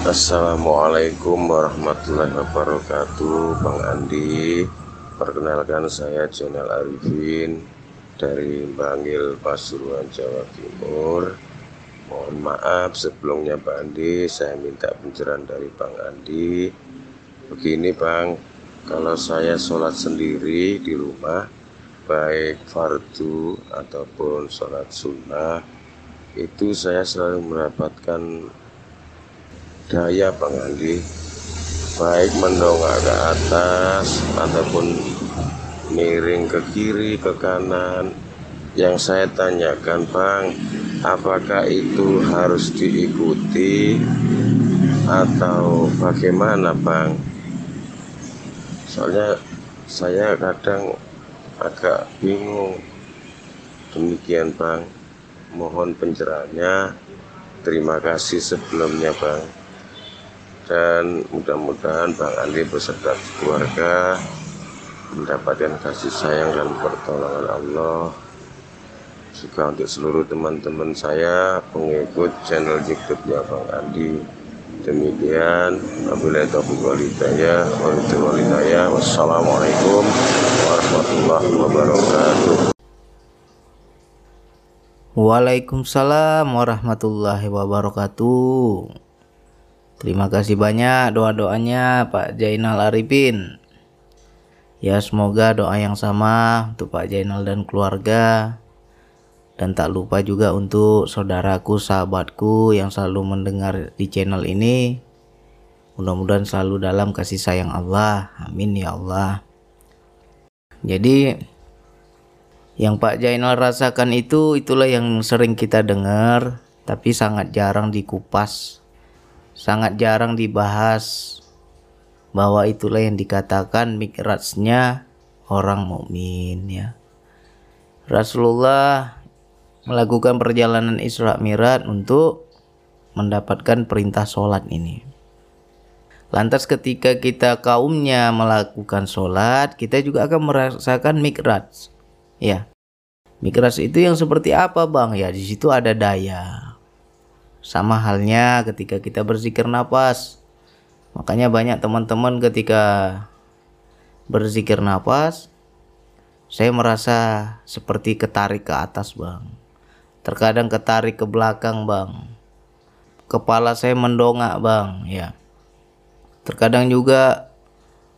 Assalamualaikum warahmatullahi wabarakatuh. Bang Andi Perkenalkan saya Jenal Arifin Dari Bangil Pasuruan Jawa Timur. Mohon maaf sebelumnya Bang Andi Saya minta pencerahan dari Bang Andi. Begini Bang Kalau saya sholat sendiri di rumah Baik fardu ataupun sholat sunnah Itu saya selalu mendapatkan daya Bang Andi. Baik mendongak ke atas ataupun miring ke kiri ke kanan. Yang saya tanyakan Bang apakah itu harus diikuti atau bagaimana Bang? Soalnya saya kadang agak bingung. Demikian Bang. Mohon pencerahannya. Terima kasih sebelumnya Bang dan mudah-mudahan Bang Andi beserta keluarga mendapatkan kasih sayang dan pertolongan Allah. Juga untuk seluruh teman-teman saya pengikut channel YouTube ya Bang Andi demikian wabillahi taufiq walhidayah wassalamualaikum warahmatullahi wabarakatuh. Waalaikumsalam warahmatullahi wabarakatuh Terima kasih banyak doa-doanya Pak Jainal Arifin. Ya semoga doa yang sama untuk Pak Jainal dan keluarga dan tak lupa juga untuk saudaraku, sahabatku yang selalu mendengar di channel ini. Mudah-mudahan selalu dalam kasih sayang Allah. Amin ya Allah. Jadi yang Pak Jainal rasakan itu itulah yang sering kita dengar tapi sangat jarang dikupas sangat jarang dibahas bahwa itulah yang dikatakan mikrajnya orang mukmin ya. Rasulullah melakukan perjalanan Isra Mi'raj untuk mendapatkan perintah sholat ini. Lantas ketika kita kaumnya melakukan sholat, kita juga akan merasakan mikraj. Ya, mikraj itu yang seperti apa bang? Ya di situ ada daya. Sama halnya ketika kita berzikir nafas. Makanya banyak teman-teman ketika berzikir nafas, saya merasa seperti ketarik ke atas, Bang. Terkadang ketarik ke belakang, Bang. Kepala saya mendongak, Bang, ya. Terkadang juga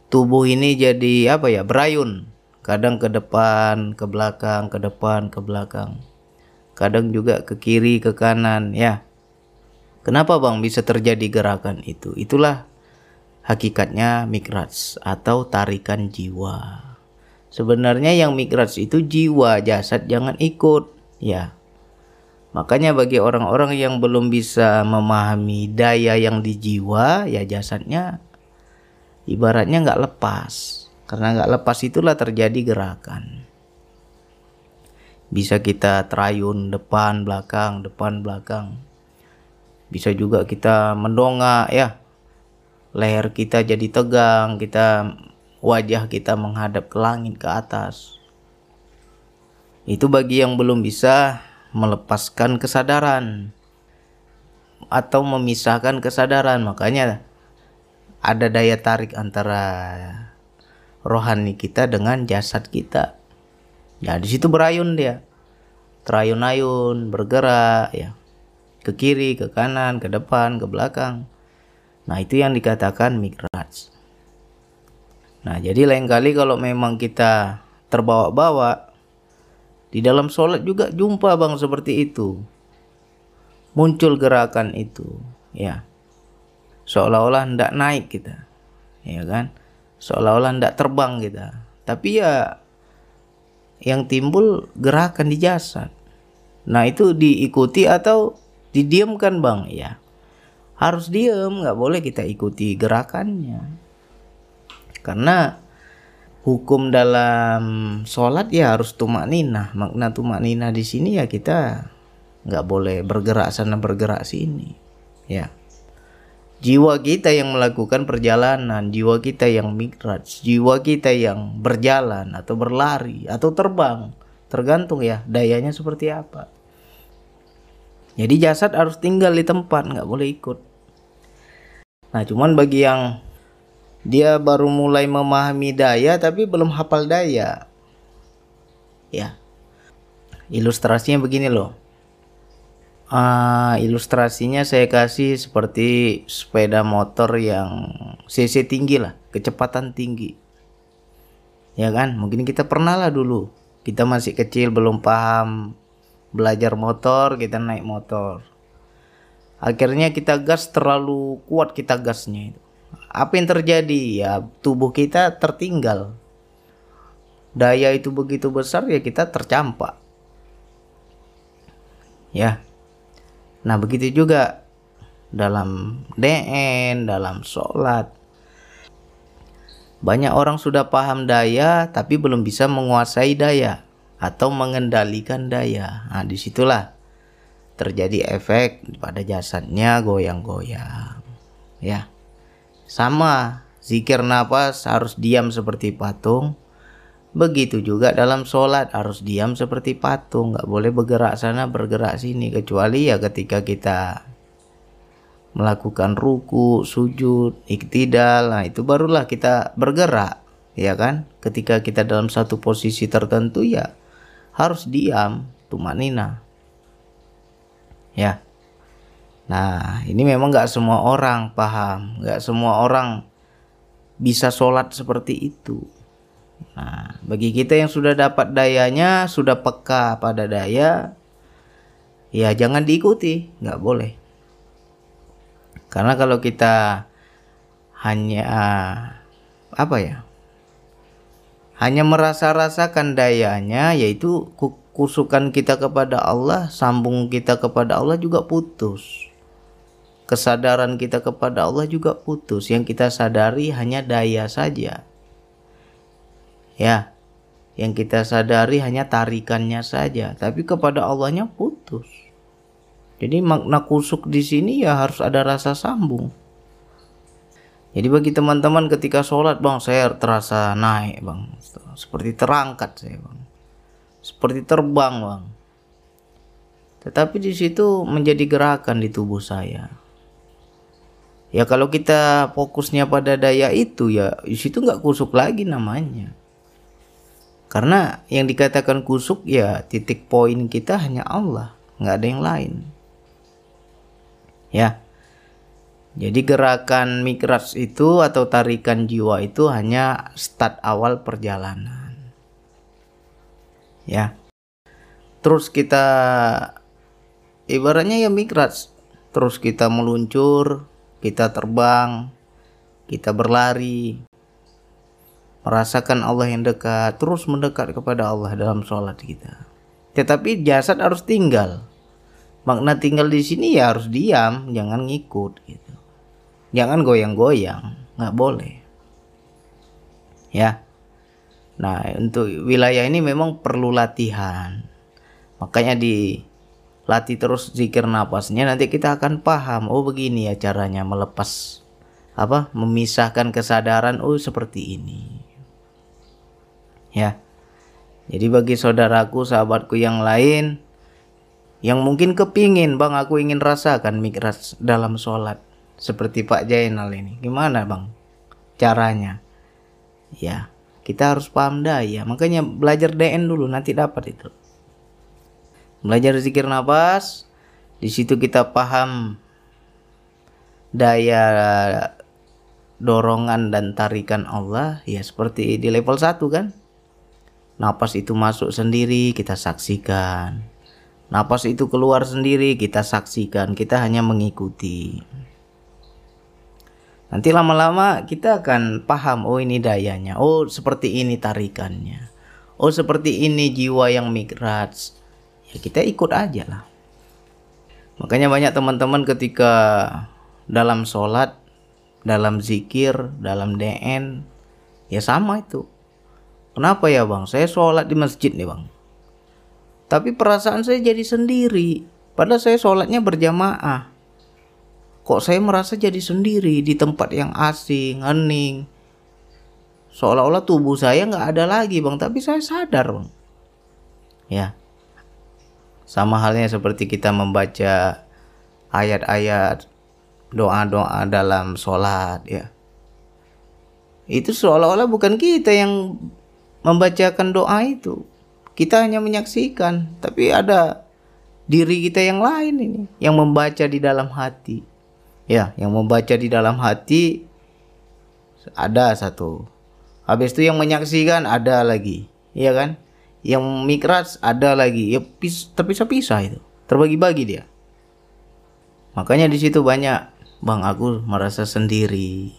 tubuh ini jadi apa ya, berayun. Kadang ke depan, ke belakang, ke depan, ke belakang. Kadang juga ke kiri, ke kanan, ya Kenapa bang bisa terjadi gerakan itu? Itulah hakikatnya mikrats atau tarikan jiwa. Sebenarnya yang mikrats itu jiwa, jasad jangan ikut. Ya. Makanya bagi orang-orang yang belum bisa memahami daya yang di jiwa, ya jasadnya ibaratnya nggak lepas. Karena nggak lepas itulah terjadi gerakan. Bisa kita terayun depan, belakang, depan, belakang bisa juga kita mendongak ya. Leher kita jadi tegang kita wajah kita menghadap ke langit ke atas. Itu bagi yang belum bisa melepaskan kesadaran atau memisahkan kesadaran. Makanya ada daya tarik antara rohani kita dengan jasad kita. Ya di situ berayun dia. Terayun-ayun bergerak ya ke kiri, ke kanan, ke depan, ke belakang. Nah, itu yang dikatakan mikraj. Nah, jadi lain kali kalau memang kita terbawa-bawa di dalam sholat juga jumpa bang seperti itu. Muncul gerakan itu, ya. Seolah-olah hendak naik kita, ya kan? Seolah-olah hendak terbang kita. Tapi ya yang timbul gerakan di jasad. Nah itu diikuti atau didiamkan bang. Ya harus diem. Nggak boleh kita ikuti gerakannya. Karena hukum dalam sholat ya harus tumak nina makna tumak nina di sini ya kita nggak boleh bergerak sana bergerak sini. Ya. Jiwa kita yang melakukan perjalanan jiwa kita yang mikraj jiwa kita yang berjalan atau berlari atau terbang tergantung ya dayanya seperti apa jadi jasad harus tinggal di tempat, nggak boleh ikut. Nah, cuman bagi yang dia baru mulai memahami daya tapi belum hafal daya. Ya. Ilustrasinya begini loh. Ah, ilustrasinya saya kasih seperti sepeda motor yang cc tinggi lah, kecepatan tinggi. Ya kan? Mungkin kita pernah lah dulu. Kita masih kecil belum paham belajar motor, kita naik motor. Akhirnya kita gas terlalu kuat kita gasnya itu. Apa yang terjadi? Ya tubuh kita tertinggal. Daya itu begitu besar ya kita tercampak. Ya, Nah begitu juga dalam DN, dalam sholat. Banyak orang sudah paham daya tapi belum bisa menguasai daya atau mengendalikan daya. Nah di situlah terjadi efek pada jasadnya goyang-goyang. Ya, sama zikir nafas harus diam seperti patung. Begitu juga dalam sholat harus diam seperti patung, nggak boleh bergerak sana bergerak sini kecuali ya ketika kita melakukan ruku, sujud, iktidal, nah itu barulah kita bergerak, ya kan? Ketika kita dalam satu posisi tertentu ya harus diam, tumanina. Ya. Nah, ini memang nggak semua orang paham, nggak semua orang bisa sholat seperti itu. Nah, bagi kita yang sudah dapat dayanya, sudah peka pada daya, ya jangan diikuti, nggak boleh. Karena kalau kita hanya apa ya? Hanya merasa-rasakan dayanya, yaitu kusukan kita kepada Allah, sambung kita kepada Allah juga putus. Kesadaran kita kepada Allah juga putus. Yang kita sadari hanya daya saja Ya, yang kita sadari hanya tarikannya saja, tapi kepada Allahnya putus. Jadi makna kusuk di sini ya harus ada rasa sambung. Jadi bagi teman-teman ketika sholat bang saya terasa naik bang, seperti terangkat saya bang, seperti terbang bang. Tetapi di situ menjadi gerakan di tubuh saya. Ya kalau kita fokusnya pada daya itu ya di situ nggak kusuk lagi namanya. Karena yang dikatakan kusuk ya titik poin kita hanya Allah, nggak ada yang lain. Ya. Jadi gerakan mikras itu atau tarikan jiwa itu hanya start awal perjalanan. Ya. Terus kita ibaratnya ya mikras. Terus kita meluncur, kita terbang, kita berlari, merasakan Allah yang dekat, terus mendekat kepada Allah dalam sholat kita. Tetapi jasad harus tinggal. Makna tinggal di sini ya harus diam, jangan ngikut gitu. Jangan goyang-goyang, nggak boleh. Ya. Nah, untuk wilayah ini memang perlu latihan. Makanya dilatih terus zikir napasnya nanti kita akan paham oh begini ya caranya melepas apa memisahkan kesadaran oh seperti ini ya. Jadi bagi saudaraku, sahabatku yang lain yang mungkin kepingin bang aku ingin rasakan mikras dalam sholat seperti Pak Jainal ini. Gimana bang? Caranya? Ya kita harus paham daya. Makanya belajar DN dulu nanti dapat itu. Belajar zikir nafas di situ kita paham daya dorongan dan tarikan Allah. Ya seperti di level 1 kan? Napas itu masuk sendiri, kita saksikan. Napas itu keluar sendiri, kita saksikan. Kita hanya mengikuti. Nanti lama-lama kita akan paham, oh ini dayanya, oh seperti ini tarikannya, oh seperti ini jiwa yang migrats. Ya kita ikut aja lah. Makanya banyak teman-teman ketika dalam sholat, dalam zikir, dalam DN, ya sama itu. Kenapa ya bang? Saya sholat di masjid nih bang. Tapi perasaan saya jadi sendiri. Padahal saya sholatnya berjamaah. Kok saya merasa jadi sendiri di tempat yang asing, hening. Seolah-olah tubuh saya nggak ada lagi bang. Tapi saya sadar bang. Ya. Sama halnya seperti kita membaca ayat-ayat doa-doa dalam sholat ya itu seolah-olah bukan kita yang membacakan doa itu kita hanya menyaksikan tapi ada diri kita yang lain ini yang membaca di dalam hati ya yang membaca di dalam hati ada satu. Habis itu yang menyaksikan ada lagi. Ya kan? Yang mikras ada lagi. Ya pis, terpisah-pisah itu. Terbagi-bagi dia. Makanya di situ banyak bang aku merasa sendiri.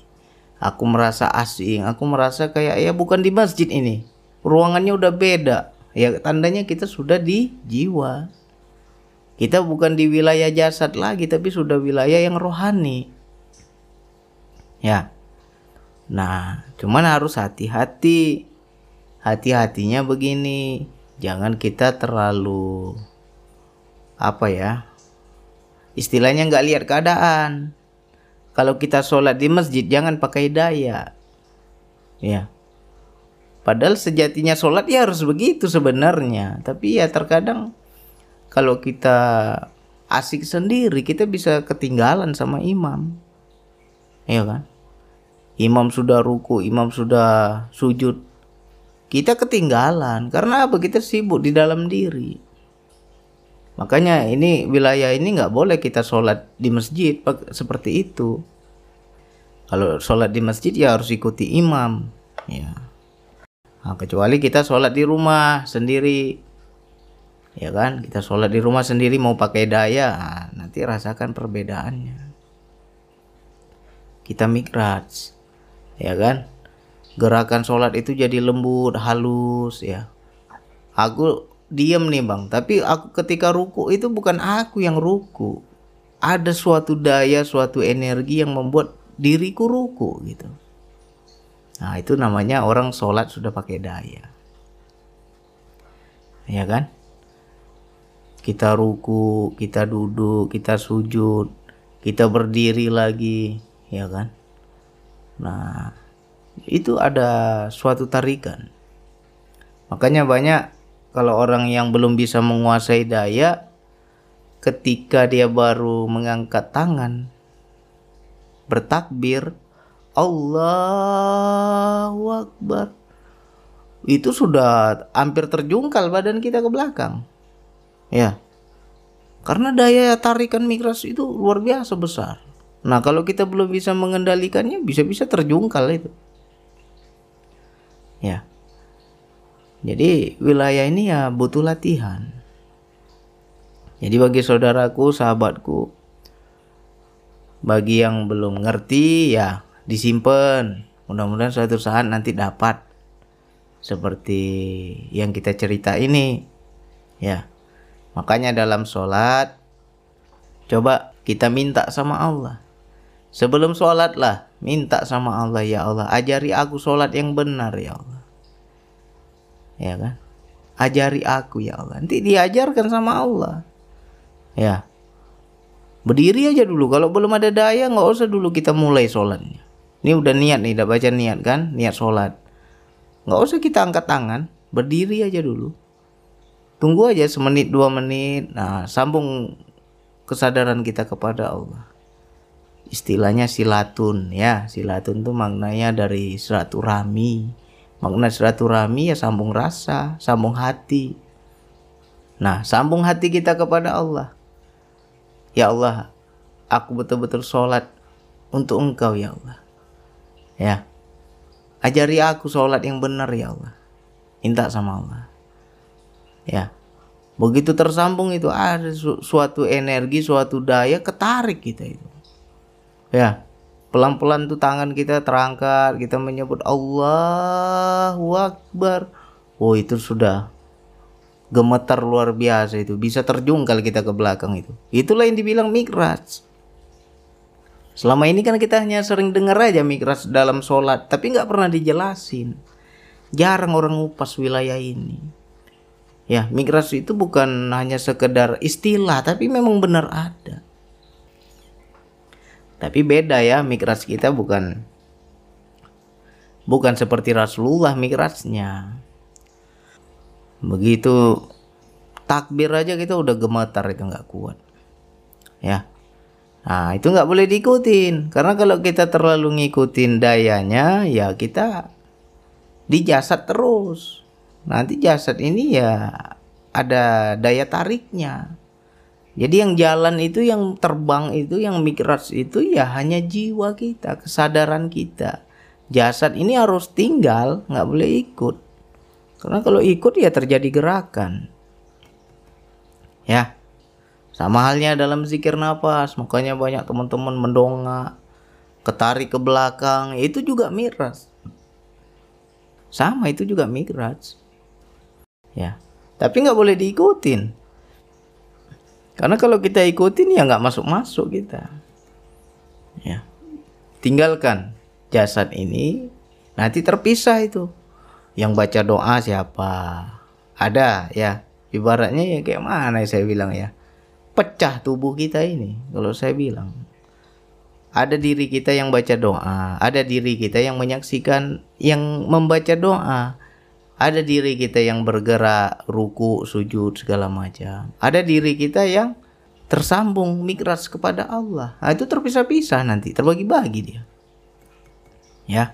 Aku merasa asing. Aku merasa kayak ya bukan di masjid ini. Ruangannya udah beda. Ya tandanya kita sudah di jiwa kita bukan di wilayah jasad lagi tapi sudah wilayah yang rohani. Ya. Nah cuman harus hati-hati. Hati-hatinya begini. Jangan kita terlalu apa ya istilahnya nggak lihat keadaan. Kalau kita sholat di masjid jangan pakai daya. Ya. Padahal sejatinya sholat ya harus begitu sebenarnya. Tapi ya terkadang kalau kita asik sendiri kita bisa ketinggalan sama imam. Ya kan? Imam sudah ruku imam sudah sujud. Kita ketinggalan karena apa? Kita sibuk di dalam diri. Makanya ini wilayah ini nggak boleh kita sholat di masjid seperti itu. Kalau sholat di masjid ya harus ikuti imam. Ya nah, kecuali kita sholat di rumah sendiri ya kan? Kita sholat di rumah sendiri mau pakai daya nah, nanti rasakan perbedaannya. Kita mikraj ya kan? Gerakan sholat itu jadi lembut halus ya. Aku diem nih bang. Tapi aku ketika ruku itu bukan aku yang ruku. Ada suatu daya suatu energi yang membuat diriku ruku gitu. Nah itu namanya orang sholat sudah pakai daya. Ya kan kita ruku kita duduk kita sujud kita berdiri lagi ya kan? Nah itu ada suatu tarikan. Makanya banyak kalau orang yang belum bisa menguasai daya ketika dia baru mengangkat tangan bertakbir Allahu Akbar. Itu sudah hampir terjungkal badan kita ke belakang ya. Karena daya tarikan mikros itu luar biasa besar. Nah kalau kita belum bisa mengendalikannya bisa-bisa terjungkal itu. Ya. Jadi wilayah ini ya butuh latihan. Jadi bagi saudaraku sahabatku bagi yang belum ngerti ya disimpan. Mudah-mudahan suatu saat nanti dapat. Seperti yang kita cerita ini. Ya makanya dalam sholat coba kita minta sama Allah. Sebelum sholat lah minta sama Allah ya Allah ajari aku sholat yang benar ya Allah. Ya kan? Ajari aku ya Allah. Nanti diajarkan sama Allah. Ya. Berdiri aja dulu. Kalau belum ada daya nggak usah dulu kita mulai sholatnya. Ini udah niat nih udah baca niat kan? Niat sholat. Nggak usah kita angkat tangan. Berdiri aja dulu tunggu aja semenit dua menit. Nah sambung kesadaran kita kepada Allah. Istilahnya silatun ya. Silatun tuh maknanya dari silaturahmi. Makna silaturahmi ya sambung rasa sambung hati. Nah sambung hati kita kepada Allah. Ya Allah aku betul-betul sholat untuk engkau ya Allah. Ya. Ajari aku sholat yang benar ya Allah. Minta sama Allah ya. Begitu tersambung itu ada su suatu energi suatu daya ketarik kita itu. Ya. Pelan-pelan tuh tangan kita terangkat kita menyebut Allahu Akbar. Oh itu sudah gemetar luar biasa itu. Bisa terjungkal kita ke belakang itu. Itulah yang dibilang mikraj. Selama ini kan kita hanya sering dengar aja mikraj dalam sholat tapi nggak pernah dijelasin. Jarang orang ngupas wilayah ini ya mikraj itu bukan hanya sekedar istilah tapi memang benar ada tapi beda ya mikraj kita bukan bukan seperti Rasulullah mikrajnya. Begitu takbir aja kita udah gemetar itu nggak kuat. Ya. Nah, itu nggak boleh diikutin. Karena kalau kita terlalu ngikutin dayanya, ya kita di jasad terus. Nanti jasad ini ya ada daya tariknya. Jadi yang jalan itu, yang terbang itu, yang mikraj itu ya hanya jiwa kita, kesadaran kita. Jasad ini harus tinggal, nggak boleh ikut. Karena kalau ikut ya terjadi gerakan. Ya, sama halnya dalam zikir nafas, makanya banyak teman-teman mendongak, ketarik ke belakang, itu juga miras. Sama itu juga miras. Ya, tapi nggak boleh diikutin. Karena kalau kita ikutin ya nggak masuk-masuk kita. Ya, tinggalkan jasad ini, nanti terpisah itu. Yang baca doa siapa? Ada ya, ibaratnya ya kayak mana saya bilang ya pecah tubuh kita ini kalau saya bilang ada diri kita yang baca doa ada diri kita yang menyaksikan yang membaca doa ada diri kita yang bergerak ruku sujud segala macam. Ada diri kita yang tersambung mikras kepada Allah. Nah, itu terpisah-pisah nanti terbagi-bagi dia. Ya.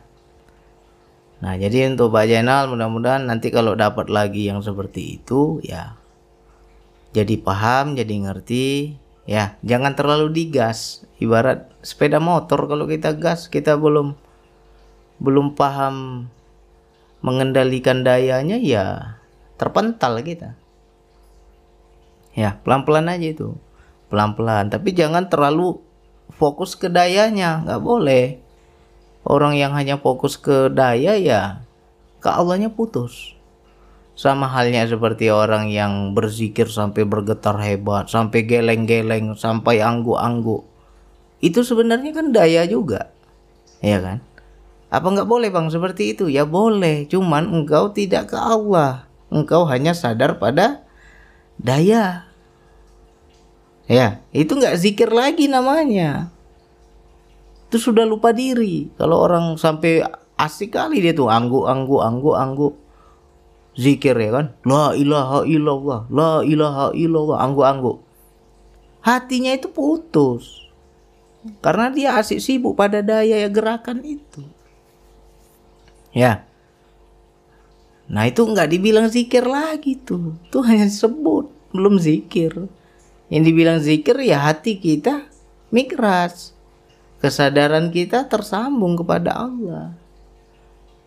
Nah, jadi untuk Pak Jainal mudah-mudahan nanti kalau dapat lagi yang seperti itu ya jadi paham, jadi ngerti, ya. Jangan terlalu digas. Ibarat sepeda motor kalau kita gas kita belum belum paham mengendalikan dayanya ya terpental kita. Ya pelan-pelan aja itu, pelan-pelan. Tapi jangan terlalu fokus ke dayanya, nggak boleh. Orang yang hanya fokus ke daya ya ke Allahnya putus. Sama halnya seperti orang yang berzikir sampai bergetar hebat, sampai geleng-geleng, sampai angguk-angguk. Itu sebenarnya kan daya juga. Ya kan? Apa nggak boleh bang seperti itu? Ya boleh, cuman engkau tidak ke Allah. Engkau hanya sadar pada daya. Ya, itu nggak zikir lagi namanya. Itu sudah lupa diri. Kalau orang sampai asik kali dia tuh angguk-angguk, angguk-angguk zikir ya kan la ilaha illallah la ilaha illallah angguk-angguk hatinya itu putus karena dia asik sibuk pada daya ya gerakan itu ya. Nah itu nggak dibilang zikir lagi tuh. Tuh hanya sebut belum zikir. Yang dibilang zikir ya hati kita mikras. Kesadaran kita tersambung kepada Allah.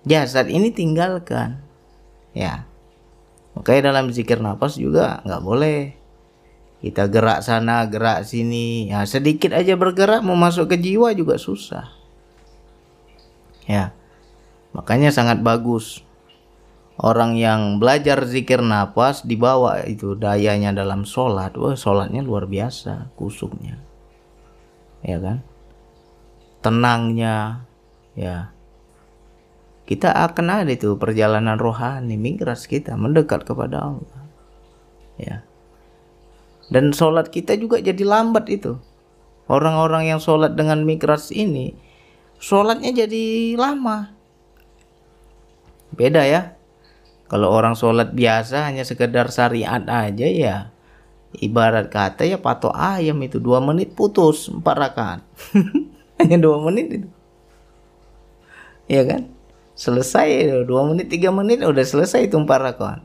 Jasad ini tinggalkan. Ya. Makanya dalam zikir nafas juga nggak boleh. Kita gerak sana gerak sini. Ya sedikit aja bergerak mau masuk ke jiwa juga susah. Ya makanya sangat bagus. Orang yang belajar zikir nafas dibawa itu dayanya dalam sholat. Wah sholatnya luar biasa kusuknya. Ya kan? Tenangnya ya. Kita akan ada itu perjalanan rohani migras kita mendekat kepada Allah. Ya. Dan sholat kita juga jadi lambat itu. Orang-orang yang sholat dengan migras ini sholatnya jadi lama beda ya. Kalau orang sholat biasa hanya sekedar syariat aja ya. Ibarat kata ya patok ayam itu dua menit putus empat rakaat. Hanya dua menit itu. Ya kan? Selesai dua menit tiga menit udah selesai itu empat rakaat.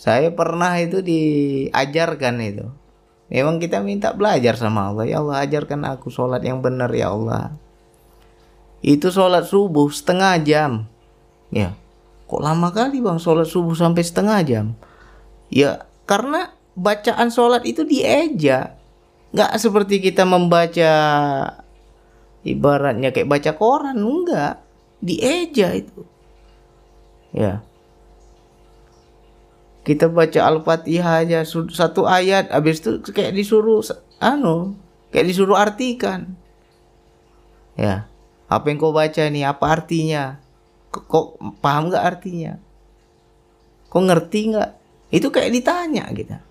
Saya pernah itu diajarkan itu. Memang kita minta belajar sama Allah. Ya Allah ajarkan aku sholat yang benar ya Allah itu sholat subuh setengah jam. Ya kok lama kali bang sholat subuh sampai setengah jam? Ya karena bacaan sholat itu dieja. Nggak seperti kita membaca ibaratnya kayak baca koran enggak dieja itu. Ya. Kita baca al-fatihah aja satu ayat habis itu kayak disuruh anu kayak disuruh artikan. Ya apa yang kau baca nih apa artinya? Kok, paham nggak artinya? Kok ngerti nggak itu kayak ditanya kita.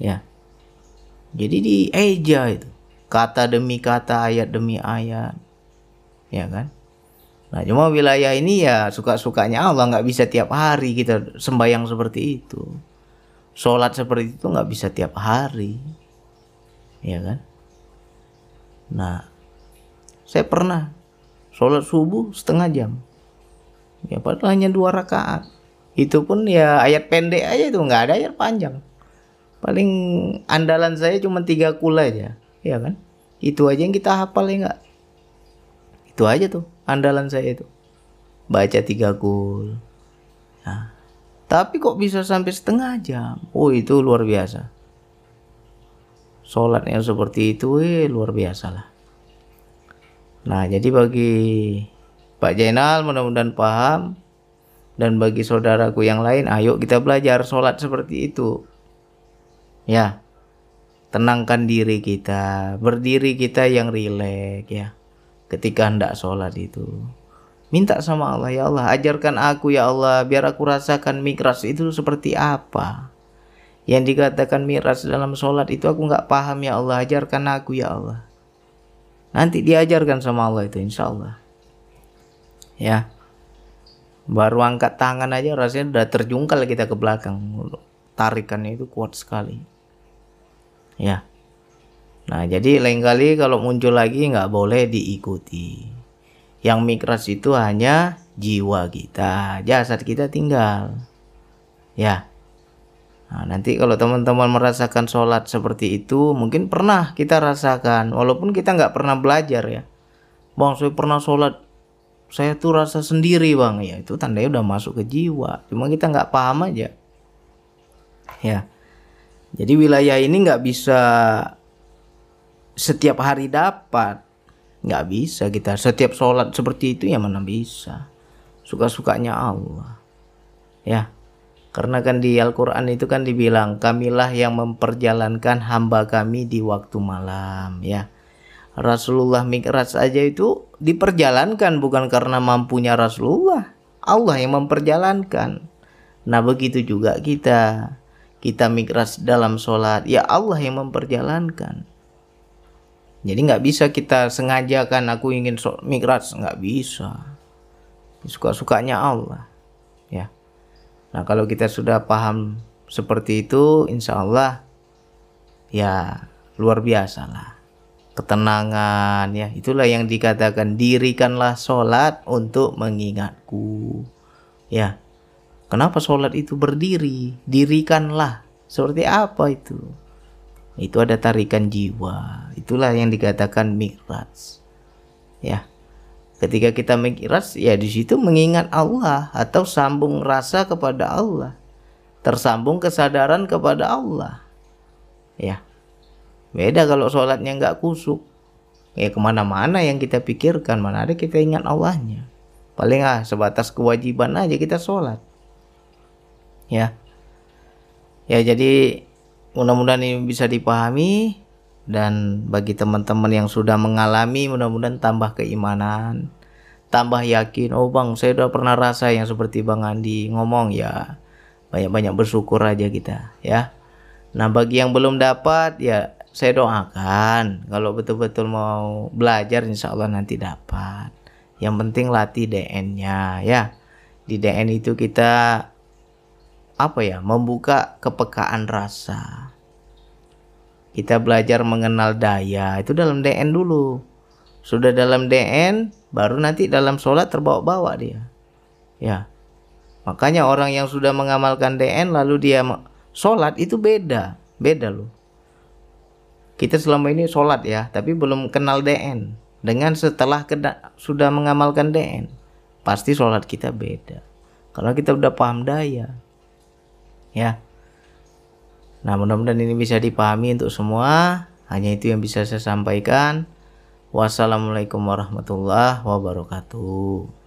Ya. Jadi dieja itu. Kata demi kata, ayat demi ayat. Ya kan? Nah, cuma wilayah ini ya suka-sukanya Allah. Nggak bisa tiap hari kita sembahyang seperti itu. Sholat seperti itu nggak bisa tiap hari. ya kan? Nah saya pernah sholat subuh setengah jam. Ya padahal hanya dua rakaat. Itu pun ya ayat pendek aja itu nggak ada ayat panjang. Paling andalan saya cuma tiga kul aja ya kan? Itu aja yang kita hafal ya nggak? Itu aja tuh andalan saya itu. Baca tiga kul. Nah, tapi kok bisa sampai setengah jam? Oh itu luar biasa. Sholat yang seperti itu eh luar biasa lah nah jadi bagi Pak Jainal mudah-mudahan paham. Dan bagi saudaraku yang lain ayo kita belajar sholat seperti itu. Ya tenangkan diri kita berdiri kita yang rileks ya ketika hendak sholat itu. Minta sama Allah ya Allah ajarkan aku ya Allah biar aku rasakan mikras itu seperti apa. Yang dikatakan miras dalam sholat itu aku nggak paham ya Allah ajarkan aku ya Allah nanti diajarkan sama Allah itu insya Allah ya. Baru angkat tangan aja rasanya udah terjungkal kita ke belakang. Tarikannya itu kuat sekali. Ya. Nah jadi lain kali kalau muncul lagi nggak boleh diikuti. Yang mikras itu hanya jiwa kita jasad kita tinggal. Ya Nah, nanti kalau teman-teman merasakan sholat seperti itu, mungkin pernah kita rasakan, walaupun kita nggak pernah belajar ya. Bang, saya pernah sholat saya tuh rasa sendiri bang. Ya itu tandanya udah masuk ke jiwa cuma kita nggak paham aja. Ya. Jadi wilayah ini nggak bisa setiap hari dapat. Nggak bisa kita setiap sholat seperti itu ya mana bisa. Suka-sukanya Allah. Ya karena kan di Al-Quran itu kan dibilang kamilah yang memperjalankan hamba kami di waktu malam ya Rasulullah Mi'raj aja itu diperjalankan bukan karena mampunya Rasulullah. Allah yang memperjalankan. Nah begitu juga kita. Kita Mi'raj dalam sholat. Ya Allah yang memperjalankan. Jadi nggak bisa kita sengajakan aku ingin Mi'raj. nggak bisa. Suka-sukanya Allah. Nah kalau kita sudah paham seperti itu insya Allah ya luar biasa lah. Ketenangan ya. Itulah yang dikatakan dirikanlah sholat untuk mengingatku ya. Kenapa sholat itu berdiri? Dirikanlah. Seperti apa itu? Itu ada tarikan jiwa. Itulah yang dikatakan mikraj ya ketika kita mikraj ya di situ mengingat Allah atau sambung rasa kepada Allah tersambung kesadaran kepada Allah ya Beda kalau sholatnya nggak kusuk. Ya ke mana-mana yang kita pikirkan, mana ada kita ingat Allahnya. Paling ah sebatas kewajiban aja kita sholat. Ya. Ya jadi mudah-mudahan ini bisa dipahami dan bagi teman-teman yang sudah mengalami mudah-mudahan tambah keimanan tambah yakin. Oh bang saya udah pernah rasa yang seperti bang Andi ngomong ya. Banyak-banyak bersyukur aja kita ya. Nah bagi yang belum dapat ya saya doakan. Kalau betul-betul mau belajar insya Allah nanti dapat. Yang penting latih DN-nya ya. Di DN itu kita apa ya membuka kepekaan rasa kita belajar mengenal daya itu dalam DN dulu sudah dalam DN baru nanti dalam sholat terbawa-bawa dia ya makanya orang yang sudah mengamalkan DN lalu dia sholat itu beda beda loh kita selama ini sholat ya, tapi belum kenal DN. Dengan setelah sudah mengamalkan DN, pasti sholat kita beda. Karena kita udah paham daya. Ya. Nah mudah-mudahan ini bisa dipahami untuk semua. Hanya itu yang bisa saya sampaikan. Wassalamualaikum warahmatullahi wabarakatuh.